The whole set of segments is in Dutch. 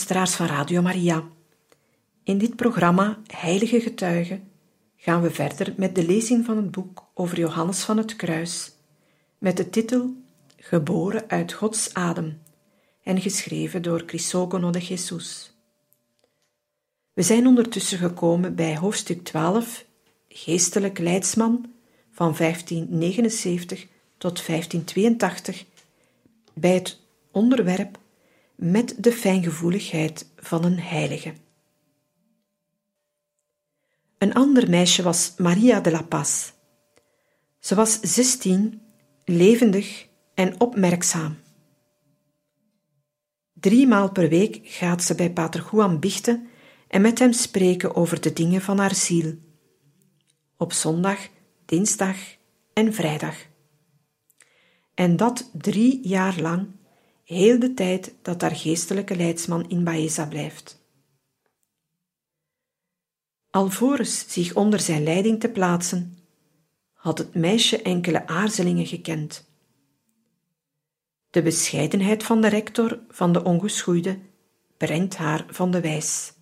Luisteraars van Radio Maria, in dit programma Heilige Getuigen gaan we verder met de lezing van het boek over Johannes van het Kruis, met de titel Geboren uit Gods adem en geschreven door Crisogono de Jesus. We zijn ondertussen gekomen bij hoofdstuk 12, Geestelijk Leidsman van 1579 tot 1582, bij het onderwerp met de fijngevoeligheid van een heilige. Een ander meisje was Maria de la Paz. Ze was zestien, levendig en opmerkzaam. Driemaal per week gaat ze bij Pater Juan biechten en met hem spreken over de dingen van haar ziel. Op zondag, dinsdag en vrijdag. En dat drie jaar lang heel de tijd dat haar geestelijke leidsman in Baeza blijft. Alvorens zich onder zijn leiding te plaatsen, had het meisje enkele aarzelingen gekend. De bescheidenheid van de rector van de ongeschoeide brengt haar van de wijs.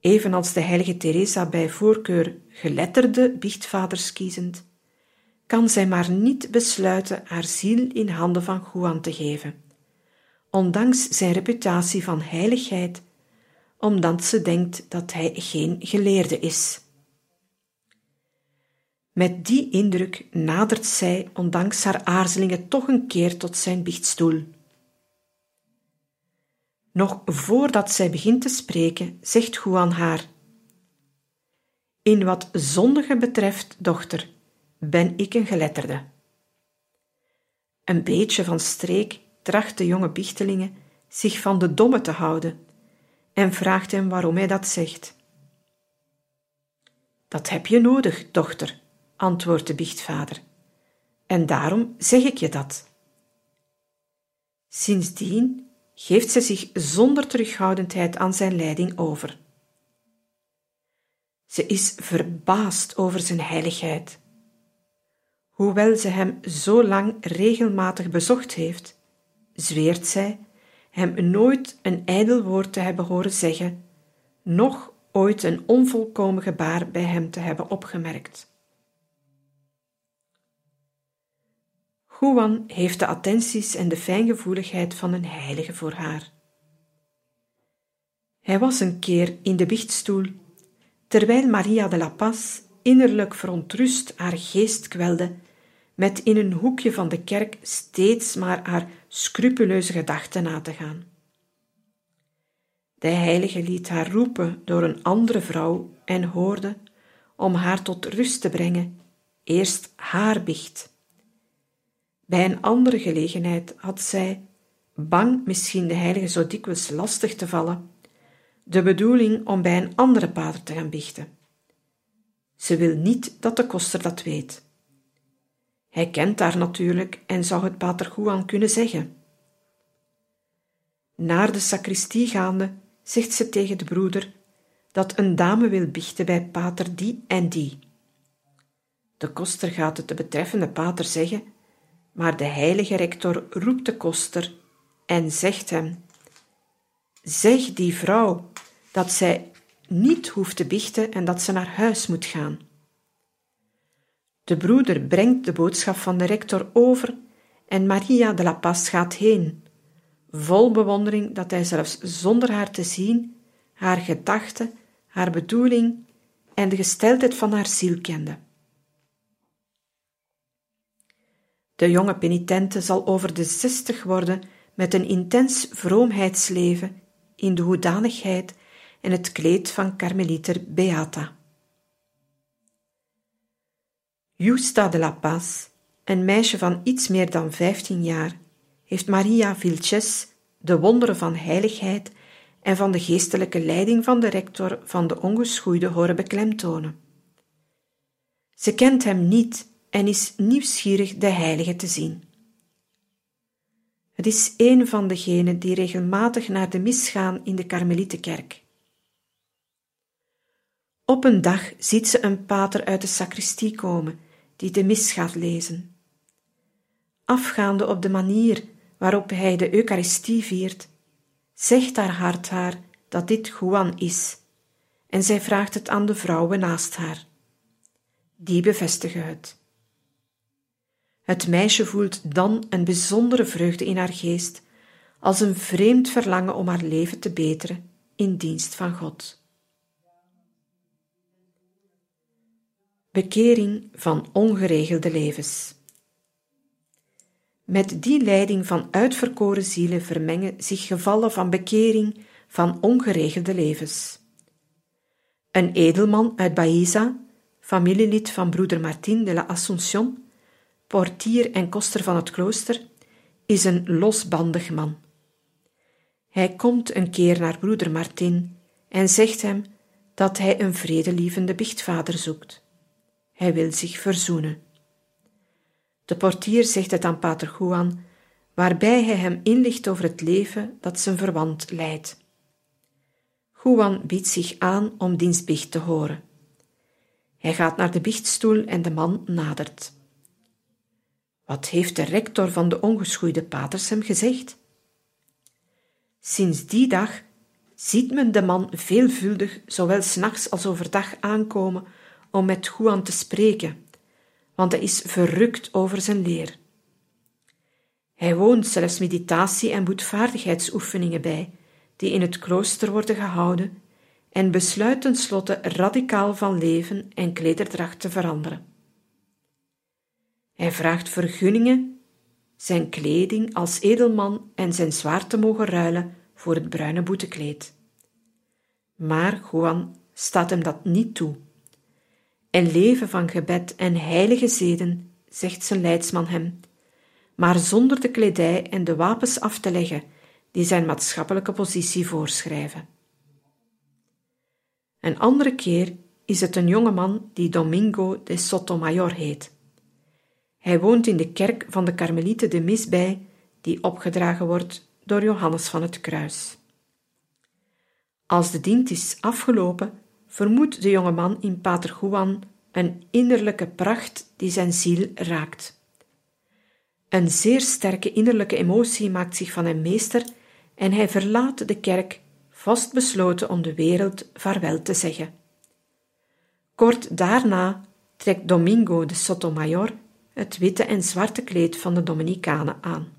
Evenals de heilige Teresa bij voorkeur geletterde biechtvaders kiezend, kan zij maar niet besluiten haar ziel in handen van Juan te geven, ondanks zijn reputatie van heiligheid, omdat ze denkt dat hij geen geleerde is. Met die indruk nadert zij, ondanks haar aarzelingen, toch een keer tot zijn biechtstoel. Nog voordat zij begint te spreken, zegt Juan haar: In wat zondige betreft, dochter, ben ik een geletterde. Een beetje van streek tracht de jonge bichtelingen zich van de domme te houden en vraagt hem waarom hij dat zegt. Dat heb je nodig, dochter, antwoordt de biechtvader, en daarom zeg ik je dat. Sindsdien geeft ze zich zonder terughoudendheid aan zijn leiding over. Ze is verbaasd over zijn heiligheid Hoewel ze hem zo lang regelmatig bezocht heeft, zweert zij hem nooit een ijdel woord te hebben horen zeggen, noch ooit een onvolkomen gebaar bij hem te hebben opgemerkt. Juan heeft de attenties en de fijngevoeligheid van een heilige voor haar. Hij was een keer in de biechtstoel, terwijl Maria de la Paz innerlijk verontrust haar geest kwelde met in een hoekje van de kerk steeds maar haar scrupuleuze gedachten na te gaan. De heilige liet haar roepen door een andere vrouw en hoorde, om haar tot rust te brengen, eerst haar biecht. Bij een andere gelegenheid had zij, bang misschien de heilige zo dikwijls lastig te vallen, de bedoeling om bij een andere pater te gaan biechten. Ze wil niet dat de koster dat weet. Hij kent haar natuurlijk en zou het pater Juan kunnen zeggen. Naar de sacristie gaande zegt ze tegen de broeder dat een dame wil biechten bij pater die en die. De koster gaat het de betreffende pater zeggen, maar de heilige rector roept de koster en zegt hem: Zeg die vrouw dat zij niet hoeft te biechten en dat ze naar huis moet gaan. De broeder brengt de boodschap van de rector over en Maria de la Paz gaat heen, vol bewondering dat hij zelfs zonder haar te zien haar gedachten, haar bedoeling en de gesteldheid van haar ziel kende. De jonge penitente zal over de zestig worden met een intens vroomheidsleven in de hoedanigheid en het kleed van karmelieter Beata. Justa de la Paz, een meisje van iets meer dan vijftien jaar, heeft Maria Vilches de wonderen van heiligheid en van de geestelijke leiding van de rector van de ongeschoeide horen beklemtonen. Ze kent hem niet en is nieuwsgierig de heilige te zien. Het is een van degenen die regelmatig naar de mis gaan in de Karmelietenkerk. Op een dag ziet ze een pater uit de sacristie komen die de mis gaat lezen. Afgaande op de manier waarop hij de Eucharistie viert, zegt haar hart haar dat dit Juan is, en zij vraagt het aan de vrouwen naast haar. Die bevestigen het. Het meisje voelt dan een bijzondere vreugde in haar geest, als een vreemd verlangen om haar leven te beteren in dienst van God. Bekering van ongeregelde levens. Met die leiding van uitverkoren zielen vermengen zich gevallen van bekering van ongeregelde levens. Een edelman uit Baeza, familielid van broeder Martin de la Ascension, portier en koster van het klooster, is een losbandig man. Hij komt een keer naar broeder Martin en zegt hem dat hij een vredelievende biechtvader zoekt. Hij wil zich verzoenen. De portier zegt het aan pater Juan, waarbij hij hem inlicht over het leven dat zijn verwant leidt. Juan biedt zich aan om diens biecht te horen. Hij gaat naar de biechtstoel en de man nadert. Wat heeft de rector van de ongeschoeide paters hem gezegd? Sinds die dag ziet men de man veelvuldig, zowel s'nachts als overdag, aankomen om met Juan te spreken, want hij is verrukt over zijn leer. Hij woont zelfs meditatie- en boetvaardigheidsoefeningen bij, die in het klooster worden gehouden, en besluit tenslotte radicaal van leven en klederdracht te veranderen. Hij vraagt vergunningen zijn kleding als edelman en zijn zwaard te mogen ruilen voor het bruine boetekleed. Maar Juan staat hem dat niet toe. En leven van gebed en heilige zeden, zegt zijn leidsman hem, maar zonder de kledij en de wapens af te leggen die zijn maatschappelijke positie voorschrijven. Een andere keer is het een jonge man die Domingo de Sotomayor heet. Hij woont in de kerk van de Karmelieten de Mis bij, die opgedragen wordt door Johannes van het Kruis. Als de dienst is afgelopen, vermoedt de jonge man in Pater Juan een innerlijke pracht die zijn ziel raakt. Een zeer sterke innerlijke emotie maakt zich van hem meester en hij verlaat de kerk vastbesloten om de wereld vaarwel te zeggen. Kort daarna trekt Domingo de Sotomayor het witte en zwarte kleed van de Dominicanen aan.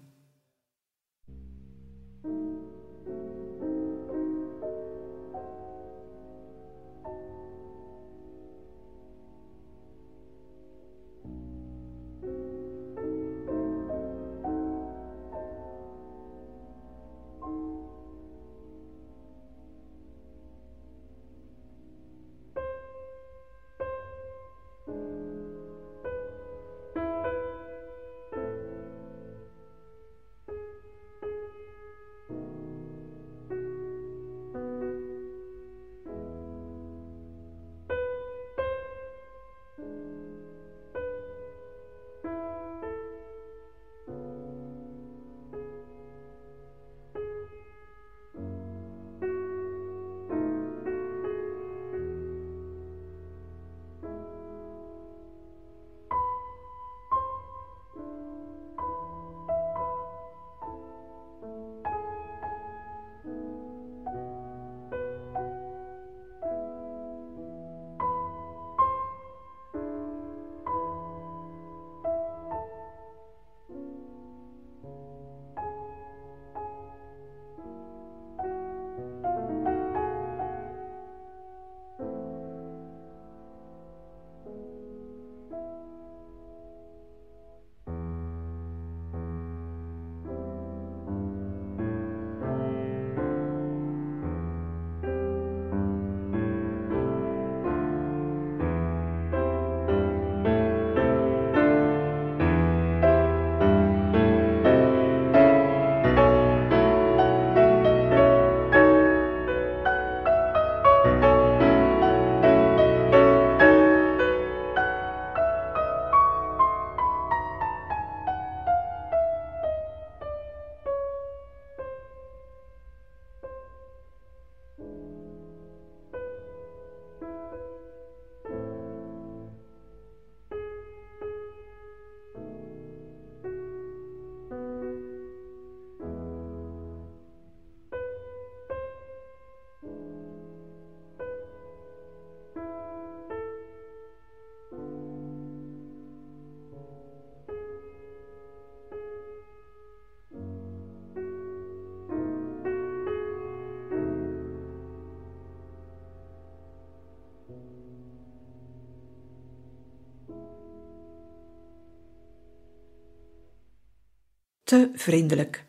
Te vriendelijk.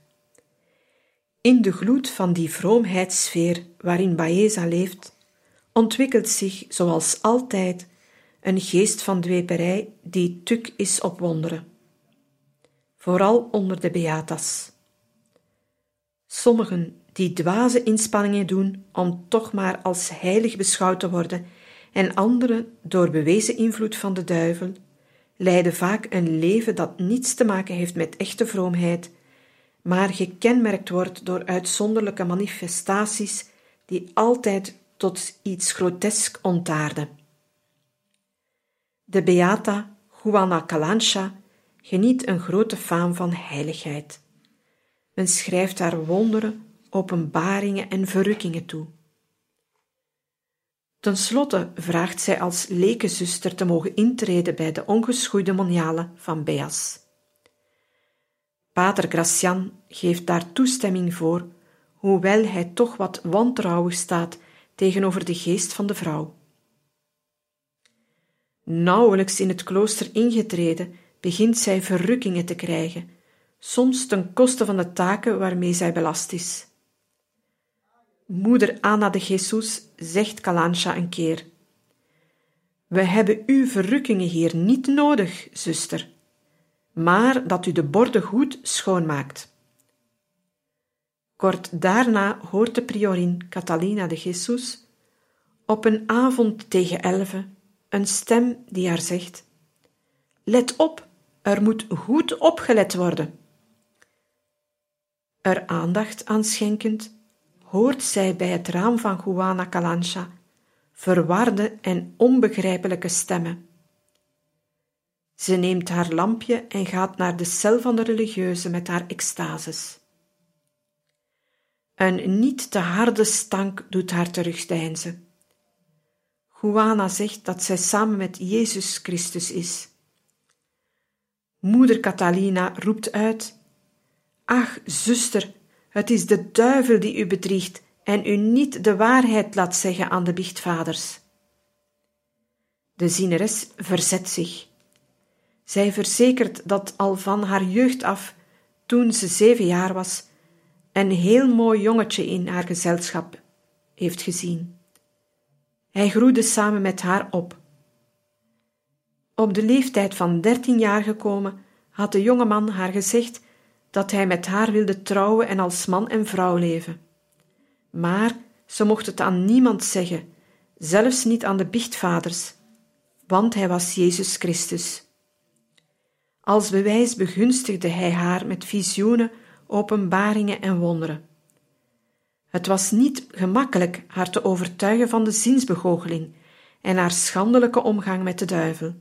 In de gloed van die vroomheidssfeer waarin Baeza leeft, ontwikkelt zich, zoals altijd, een geest van dweperij die tuk is op wonderen. Vooral onder de beatas. Sommigen die dwaze inspanningen doen om toch maar als heilig beschouwd te worden, en anderen, door bewezen invloed van de duivel, leiden vaak een leven dat niets te maken heeft met echte vroomheid, maar gekenmerkt wordt door uitzonderlijke manifestaties die altijd tot iets grotesk ontaarden. De Beata Juana Calancha geniet een grote faam van heiligheid. Men schrijft haar wonderen, openbaringen en verrukkingen toe. Ten slotte vraagt zij als lekenzuster te mogen intreden bij de ongeschoeide moniale van Beas. Pater Gracian geeft daar toestemming voor, hoewel hij toch wat wantrouwig staat tegenover de geest van de vrouw. Nauwelijks in het klooster ingetreden, begint zij verrukkingen te krijgen, soms ten koste van de taken waarmee zij belast is. Moeder Anna de Jesus zegt Calancha een keer: We hebben uw verrukkingen hier niet nodig, zuster, maar dat u de borden goed schoonmaakt. Kort daarna hoort de priorin Catalina de Jesus op een avond tegen elven een stem die haar zegt: Let op, er moet goed opgelet worden. Er aandacht aan schenkend, hoort zij bij het raam van Juana Calancha verwarde en onbegrijpelijke stemmen. Ze neemt haar lampje en gaat naar de cel van de religieuze met haar extases. Een niet te harde stank doet haar terugdeinzen. Juana zegt dat zij samen met Jezus Christus is. Moeder Catalina roept uit: Ach, zuster, het is de duivel die u bedriegt en u niet de waarheid laat zeggen aan de biechtvaders. De zieneres verzet zich. Zij verzekert dat al van haar jeugd af, toen ze zeven jaar was, een heel mooi jongetje in haar gezelschap heeft gezien. Hij groeide samen met haar op. Op de leeftijd van dertien jaar gekomen, had de jonge man haar gezegd dat hij met haar wilde trouwen en als man en vrouw leven. Maar ze mocht het aan niemand zeggen, zelfs niet aan de biechtvaders, want hij was Jezus Christus. Als bewijs begunstigde hij haar met visioenen, openbaringen en wonderen. Het was niet gemakkelijk haar te overtuigen van de zinsbegoocheling en haar schandelijke omgang met de duivel.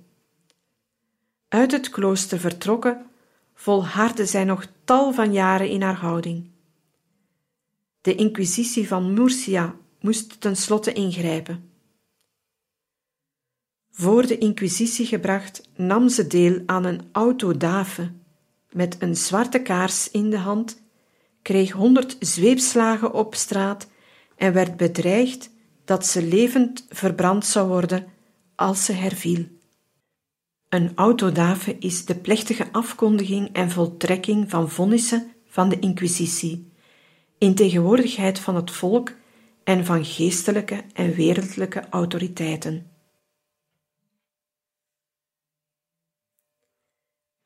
Uit het klooster vertrokken, volhardde zij nog tal van jaren in haar houding. De inquisitie van Murcia moest tenslotte ingrijpen. Voor de inquisitie gebracht nam ze deel aan een autodave met een zwarte kaars in de hand, kreeg honderd zweepslagen op straat en werd bedreigd dat ze levend verbrand zou worden als ze herviel. Een autodave is de plechtige afkondiging en voltrekking van vonnissen van de Inquisitie, in tegenwoordigheid van het volk en van geestelijke en wereldlijke autoriteiten.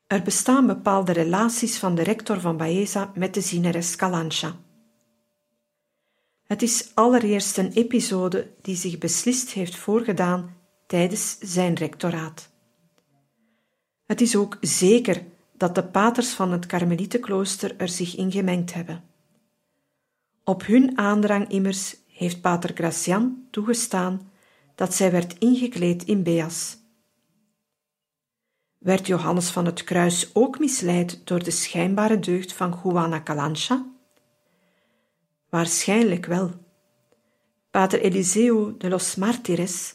Er bestaan bepaalde relaties van de rector van Baeza met de zieneres Calancha. Het is allereerst een episode die zich beslist heeft voorgedaan tijdens zijn rectoraat. Het is ook zeker dat de paters van het Karmelietenklooster er zich in gemengd hebben. Op hun aandrang immers heeft pater Gracian toegestaan dat zij werd ingekleed in Beas. Werd Johannes van het Kruis ook misleid door de schijnbare deugd van Juana Calancha? Waarschijnlijk wel. Pater Eliseo de los Martires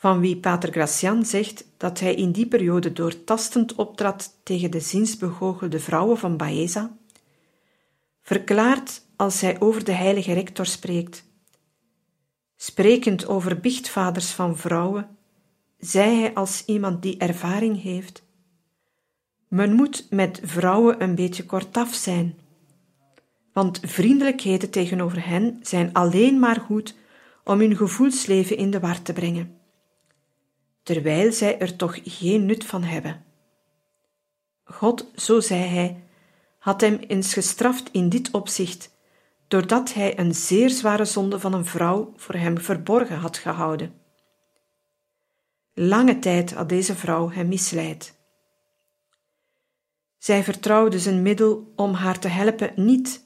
van wie Pater Gracian zegt dat hij in die periode doortastend optrad tegen de zinsbegoochelde vrouwen van Baeza, verklaart als hij over de heilige rector spreekt. Sprekend over biechtvaders van vrouwen, zei hij als iemand die ervaring heeft: Men moet met vrouwen een beetje kortaf zijn, want vriendelijkheden tegenover hen zijn alleen maar goed om hun gevoelsleven in de war te brengen, terwijl zij er toch geen nut van hebben. God, zo zei hij, had hem eens gestraft in dit opzicht, doordat hij een zeer zware zonde van een vrouw voor hem verborgen had gehouden. Lange tijd had deze vrouw hem misleid. Zij vertrouwde zijn middel om haar te helpen niet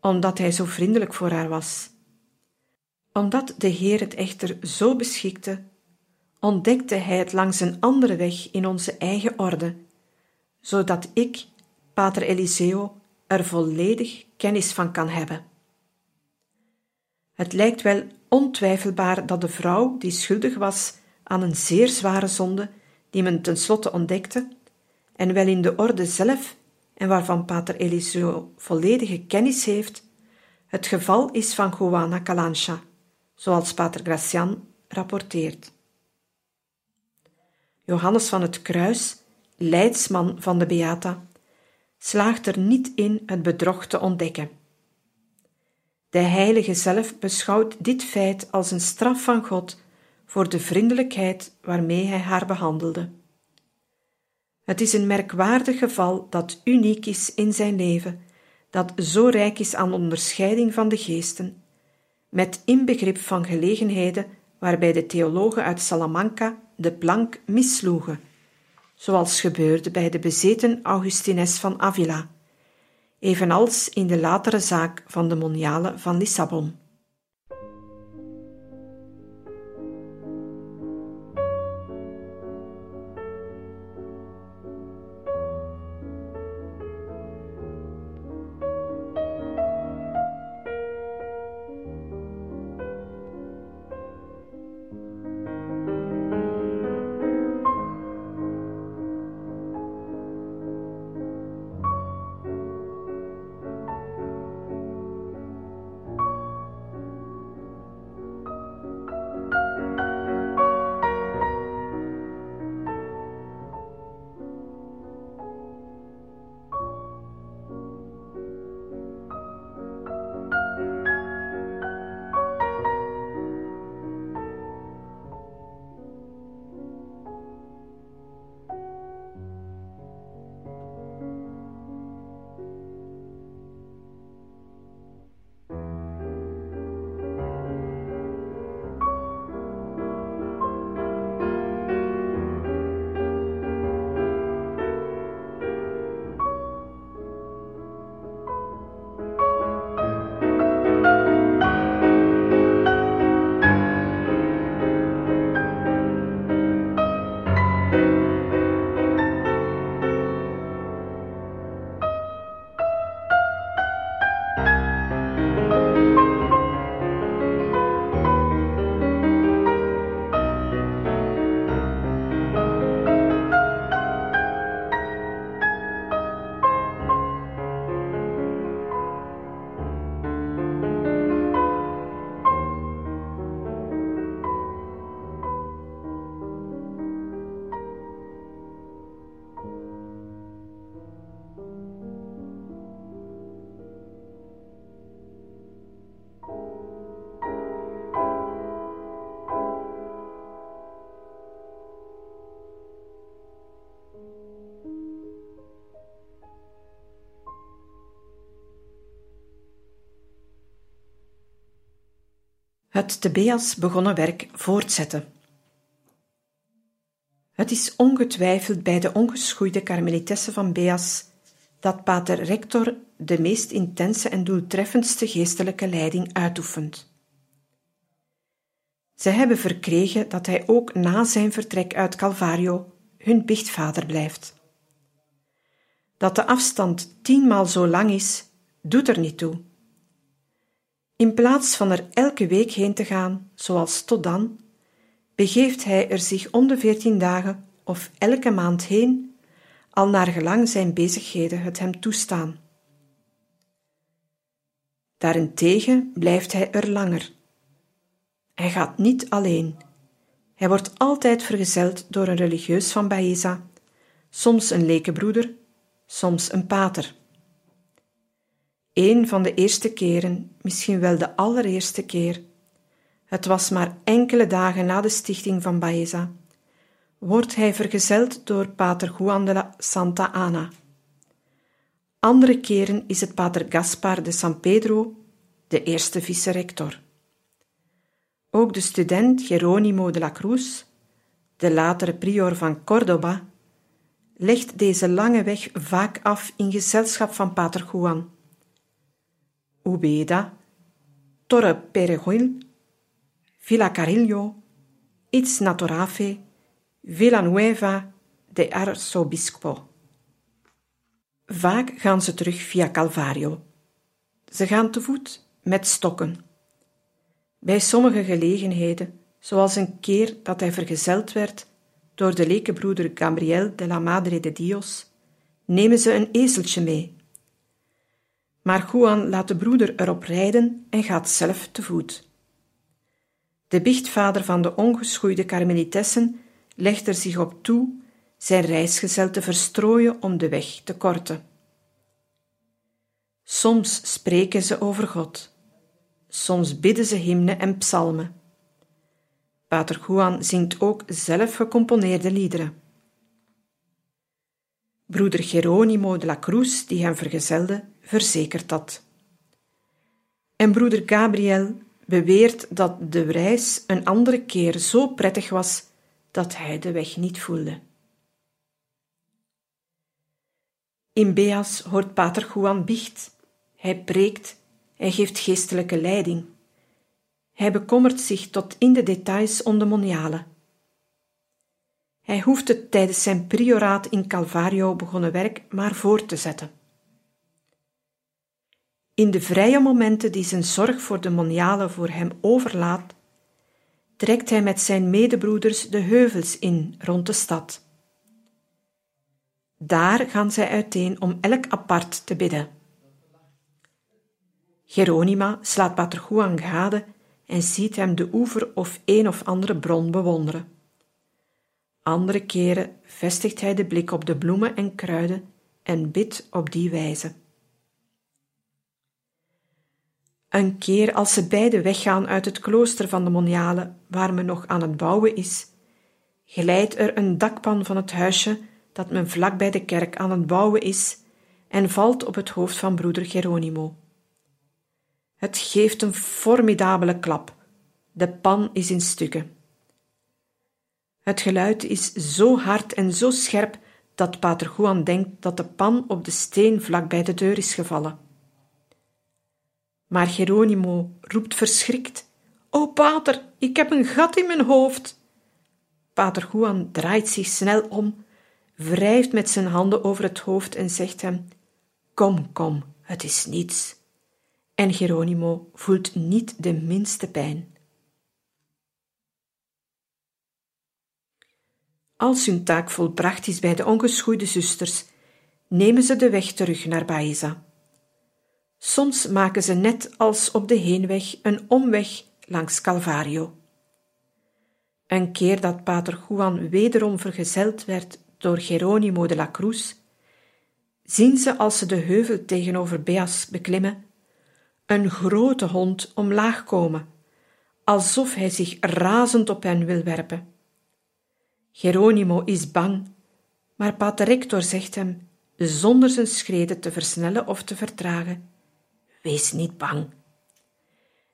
omdat hij zo vriendelijk voor haar was. Omdat de Heer het echter zo beschikte, ontdekte hij het langs een andere weg in onze eigen orde, zodat ik, Pater Eliseo, er volledig kennis van kan hebben. Het lijkt wel ontwijfelbaar dat de vrouw die schuldig was aan een zeer zware zonde, die men tenslotte ontdekte, en wel in de orde zelf en waarvan Pater Eliseo volledige kennis heeft, het geval is van Juana Calancha, zoals Pater Gracian rapporteert. Johannes van het Kruis, leidsman van de Beata, slaagt er niet in het bedrog te ontdekken. De heilige zelf beschouwt dit feit als een straf van God voor de vriendelijkheid waarmee hij haar behandelde. Het is een merkwaardig geval dat uniek is in zijn leven, dat zo rijk is aan onderscheiding van de geesten, met inbegrip van gelegenheden waarbij de theologen uit Salamanca de plank missloegen, zoals gebeurde bij de bezeten Augustines van Avila, evenals in de latere zaak van de moniale van Lissabon. Het te Beas begonnen werk voortzetten. Het is ongetwijfeld bij de ongeschoeide karmelitessen van Beas dat pater Rector de meest intense en doeltreffendste geestelijke leiding uitoefent. Zij hebben verkregen dat hij ook na zijn vertrek uit Calvario hun biechtvader blijft. Dat de afstand tienmaal zo lang is, doet er niet toe. In plaats van er elke week heen te gaan, zoals tot dan, begeeft hij er zich om de veertien dagen of elke maand heen, al naar gelang zijn bezigheden het hem toestaan. Daarentegen blijft hij er langer. Hij gaat niet alleen. Hij wordt altijd vergezeld door een religieus van Baeza, soms een lekenbroeder, soms een pater. Een van de eerste keren, misschien wel de allereerste keer, het was maar enkele dagen na de stichting van Baeza, wordt hij vergezeld door pater Juan de la Santa Ana. Andere keren is het pater Gaspar de San Pedro, de eerste vice-rector. Ook de student Geronimo de la Cruz, de latere prior van Córdoba, legt deze lange weg vaak af in gezelschap van pater Juan. Ubeda, Torre Perejil, Villa Carillo, Itz Natorafe, Villanueva de Arzobispo. Vaak gaan ze terug via Calvario. Ze gaan te voet met stokken. Bij sommige gelegenheden, zoals een keer dat hij vergezeld werd door de lekenbroeder Gabriel de la Madre de Dios, nemen ze een ezeltje mee. Maar Juan laat de broeder erop rijden en gaat zelf te voet. De biechtvader van de ongeschoeide karmelitessen legt er zich op toe zijn reisgezel te verstrooien om de weg te korten. Soms spreken ze over God, soms bidden ze hymnen en psalmen. Pater Juan zingt ook zelf gecomponeerde liederen. Broeder Geronimo de la Cruz, die hem vergezelde, verzekert dat. En broeder Gabriel beweert dat de reis een andere keer zo prettig was dat hij de weg niet voelde. In Beas hoort Pater Juan biecht. Hij preekt, hij geeft geestelijke leiding. Hij bekommert zich tot in de details om de monialen. Hij hoeft het tijdens zijn prioraat in Calvario begonnen werk maar voor te zetten. In de vrije momenten die zijn zorg voor de monialen voor hem overlaat, trekt hij met zijn medebroeders de heuvels in rond de stad. Daar gaan zij uiteen om elk apart te bidden. Geronima slaat Pater Juan gade en ziet hem de oever of een of andere bron bewonderen. Andere keren vestigt hij de blik op de bloemen en kruiden en bidt op die wijze. Een keer als ze beiden weggaan uit het klooster van de Monialen, waar men nog aan het bouwen is, glijdt er een dakpan van het huisje dat men vlak bij de kerk aan het bouwen is en valt op het hoofd van broeder Geronimo. Het geeft een formidabele klap. De pan is in stukken. Het geluid is zo hard en zo scherp dat pater Juan denkt dat de pan op de steen vlak bij de deur is gevallen. Maar Geronimo roept verschrikt: O pater, ik heb een gat in mijn hoofd. Pater Juan draait zich snel om, wrijft met zijn handen over het hoofd en zegt hem: Kom, kom, het is niets. En Geronimo voelt niet de minste pijn. Als hun taak volbracht is bij de ongeschoeide zusters, nemen ze de weg terug naar Baeza. Soms maken ze net als op de heenweg een omweg langs Calvario. Een keer dat Pater Juan wederom vergezeld werd door Geronimo de la Cruz, zien ze als ze de heuvel tegenover Beas beklimmen, een grote hond omlaag komen, alsof hij zich razend op hen wil werpen. Geronimo is bang, maar Pater Rector zegt hem, zonder zijn schreden te versnellen of te vertragen, Wees niet bang.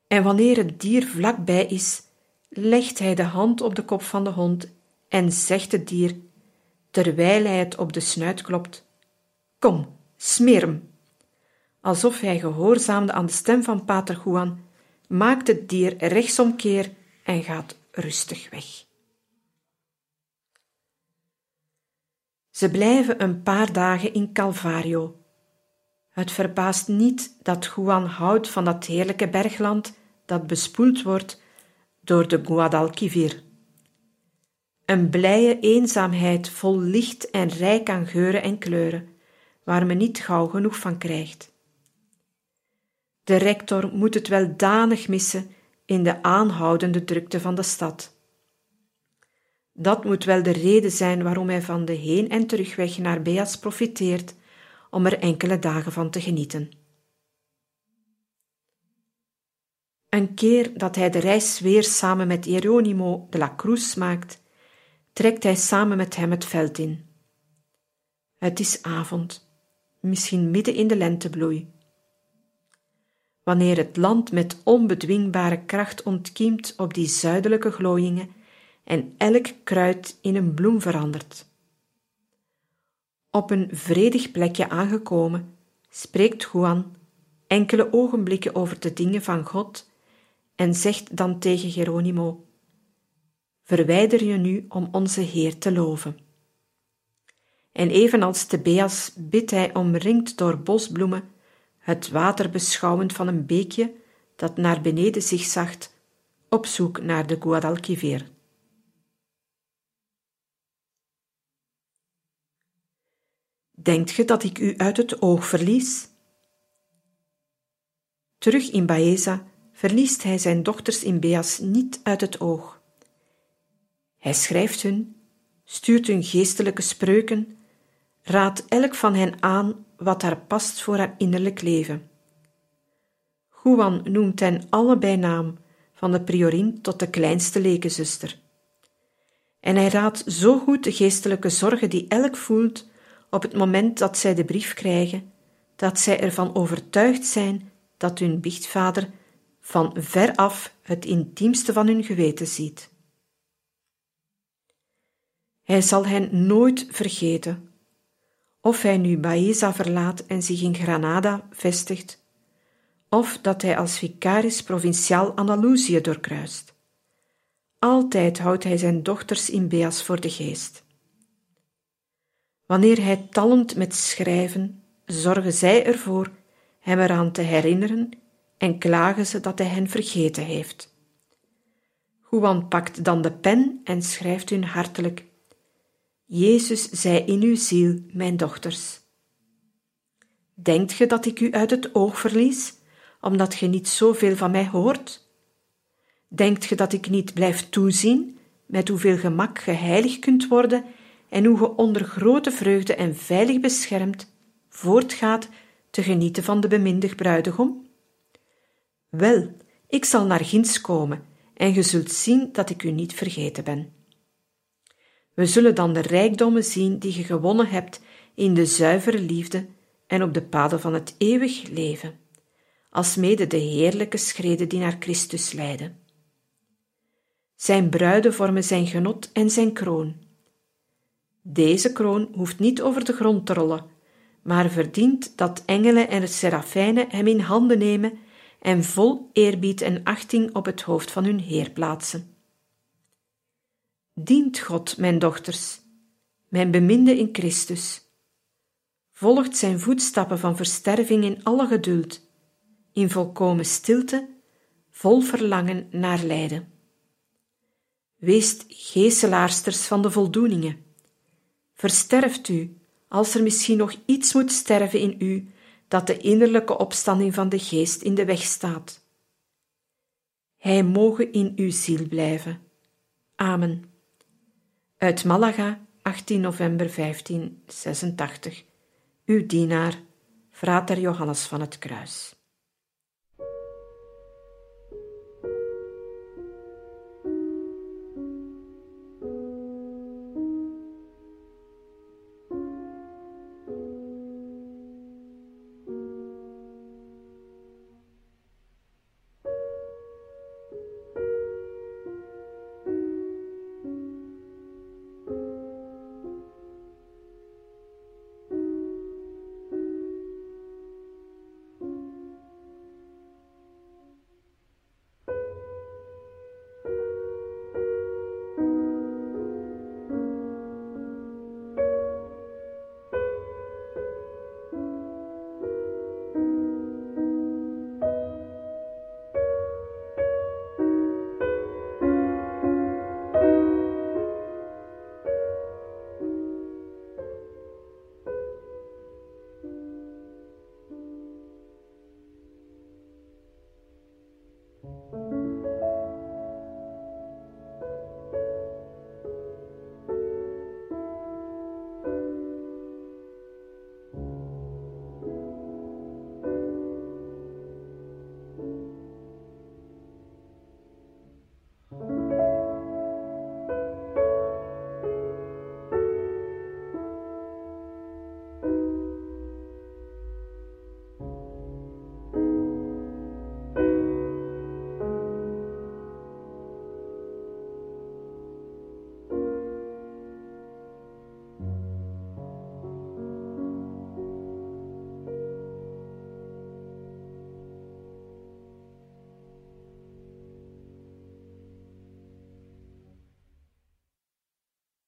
En wanneer het dier vlakbij is, legt hij de hand op de kop van de hond en zegt het dier, terwijl hij het op de snuit klopt: Kom, smeer hem. Alsof hij gehoorzaamde aan de stem van Pater Juan, maakt het dier rechtsomkeer en gaat rustig weg. Ze blijven een paar dagen in Calvario, het verbaast niet dat Juan houdt van dat heerlijke bergland dat bespoeld wordt door de Guadalquivir. Een blije eenzaamheid vol licht en rijk aan geuren en kleuren, waar men niet gauw genoeg van krijgt. De rector moet het wel danig missen in de aanhoudende drukte van de stad. Dat moet wel de reden zijn waarom hij van de heen- en terugweg naar Beas profiteert om er enkele dagen van te genieten. Een keer dat hij de reis weer samen met Hieronimo de la Cruz maakt, trekt hij samen met hem het veld in. Het is avond, misschien midden in de lentebloei. Wanneer het land met onbedwingbare kracht ontkiemt op die zuidelijke glooiingen en elk kruid in een bloem verandert. Op een vredig plekje aangekomen, spreekt Juan enkele ogenblikken over de dingen van God en zegt dan tegen Geronimo: Verwijder je nu om onze Heer te loven. En evenals Beas bidt hij omringd door bosbloemen, het water beschouwend van een beekje dat naar beneden zich zacht, op zoek naar de Guadalquivir. Denkt ge dat ik u uit het oog verlies? Terug in Baeza verliest hij zijn dochters in Beas niet uit het oog. Hij schrijft hun, stuurt hun geestelijke spreuken, raadt elk van hen aan wat haar past voor haar innerlijk leven. Juan noemt hen alle bij naam, van de priorin tot de kleinste lekenzuster. En hij raadt zo goed de geestelijke zorgen die elk voelt op het moment dat zij de brief krijgen, dat zij ervan overtuigd zijn dat hun biechtvader van ver af het intiemste van hun geweten ziet. Hij zal hen nooit vergeten, of hij nu Baeza verlaat en zich in Granada vestigt, of dat hij als vicaris provinciaal Andalusië doorkruist. Altijd houdt hij zijn dochters in Beas voor de geest. Wanneer hij talent met schrijven, zorgen zij ervoor hem eraan te herinneren en klagen ze dat hij hen vergeten heeft. Juan pakt dan de pen en schrijft hun hartelijk: Jezus zij in uw ziel, mijn dochters. Denkt ge dat ik u uit het oog verlies, omdat ge niet zoveel van mij hoort? Denkt ge dat ik niet blijf toezien met hoeveel gemak ge heilig kunt worden en hoe ge onder grote vreugde en veilig beschermd voortgaat te genieten van de bemindig bruidegom? Wel, ik zal naar ginds komen en ge zult zien dat ik u niet vergeten ben. We zullen dan de rijkdommen zien die je gewonnen hebt in de zuivere liefde en op de paden van het eeuwig leven, alsmede de heerlijke schreden die naar Christus leiden. Zijn bruiden vormen zijn genot en zijn kroon. Deze kroon hoeft niet over de grond te rollen, maar verdient dat engelen en serafijnen hem in handen nemen en vol eerbied en achting op het hoofd van hun Heer plaatsen. Dient God, mijn dochters, mijn beminde in Christus. Volgt zijn voetstappen van versterving in alle geduld, in volkomen stilte, vol verlangen naar lijden. Weest geeselaarsters van de voldoeningen. Versterft u, als er misschien nog iets moet sterven in u, dat de innerlijke opstanding van de geest in de weg staat. Hij mogen in uw ziel blijven. Amen. Uit Malaga, 18 november 1586. Uw dienaar, Frater Johannes van het Kruis.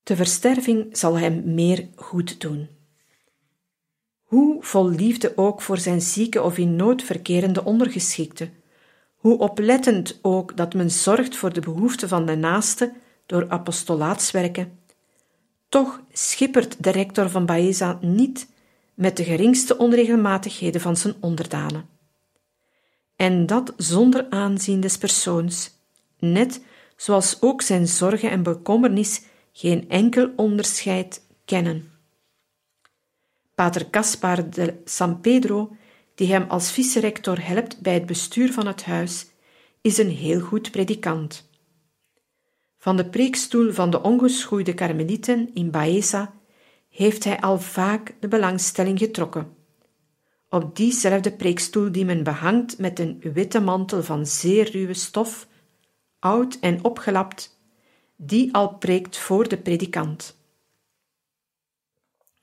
De versterving zal hem meer goed doen. Hoe vol liefde ook voor zijn zieke of in nood verkerende ondergeschikte, hoe oplettend ook dat men zorgt voor de behoeften van de naaste door apostolaatswerken, toch schippert de rector van Baeza niet met de geringste onregelmatigheden van zijn onderdanen. En dat zonder aanzien des persoons, net zoals ook zijn zorgen en bekommernis geen enkel onderscheid kennen. Pater Caspar de San Pedro, die hem als vicerector helpt bij het bestuur van het huis, is een heel goed predikant. Van de preekstoel van de ongeschoeide karmelieten in Baeza heeft hij al vaak de belangstelling getrokken. Op diezelfde preekstoel die men behangt met een witte mantel van zeer ruwe stof, oud en opgelapt, die al preekt voor de predikant.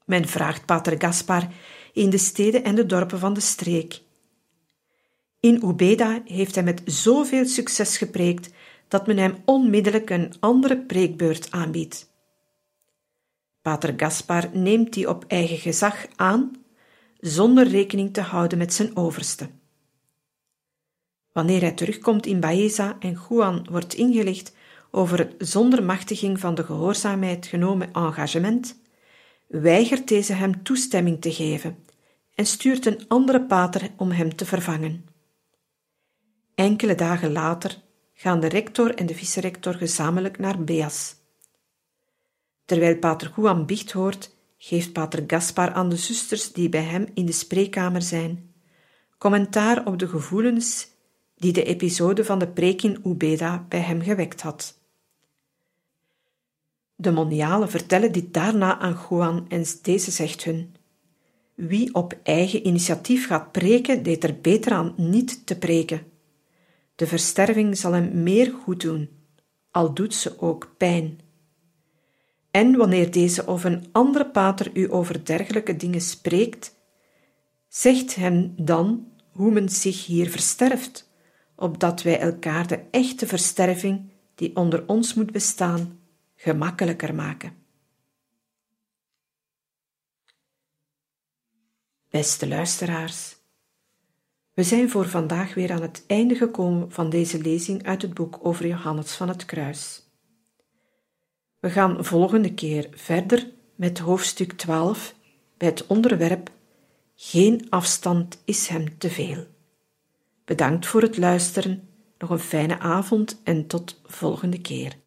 Men vraagt pater Gaspar in de steden en de dorpen van de streek. In Ubeda heeft hij met zoveel succes gepreekt dat men hem onmiddellijk een andere preekbeurt aanbiedt. Pater Gaspar neemt die op eigen gezag aan, zonder rekening te houden met zijn overste. Wanneer hij terugkomt in Baeza en Juan wordt ingelicht over het zonder machtiging van de gehoorzaamheid genomen engagement, weigert deze hem toestemming te geven en stuurt een andere pater om hem te vervangen. Enkele dagen later gaan de rector en de vicerector gezamenlijk naar Beas. Terwijl pater Juan biecht hoort, geeft pater Gaspar aan de zusters die bij hem in de spreekkamer zijn, commentaar op de gevoelens die de episode van de preek in Ubeda bij hem gewekt had. De monialen vertellen dit daarna aan Juan en deze zegt hun: Wie op eigen initiatief gaat preken, deed er beter aan niet te preken. De versterving zal hem meer goed doen, al doet ze ook pijn. En wanneer deze of een andere pater u over dergelijke dingen spreekt, zegt hem dan hoe men zich hier versterft, opdat wij elkaar de echte versterving die onder ons moet bestaan, gemakkelijker maken. Beste luisteraars, we zijn voor vandaag weer aan het einde gekomen van deze lezing uit het boek over Johannes van het Kruis. We gaan volgende keer verder met hoofdstuk 12 bij het onderwerp Geen afstand is hem te veel. Bedankt voor het luisteren, nog een fijne avond en tot volgende keer.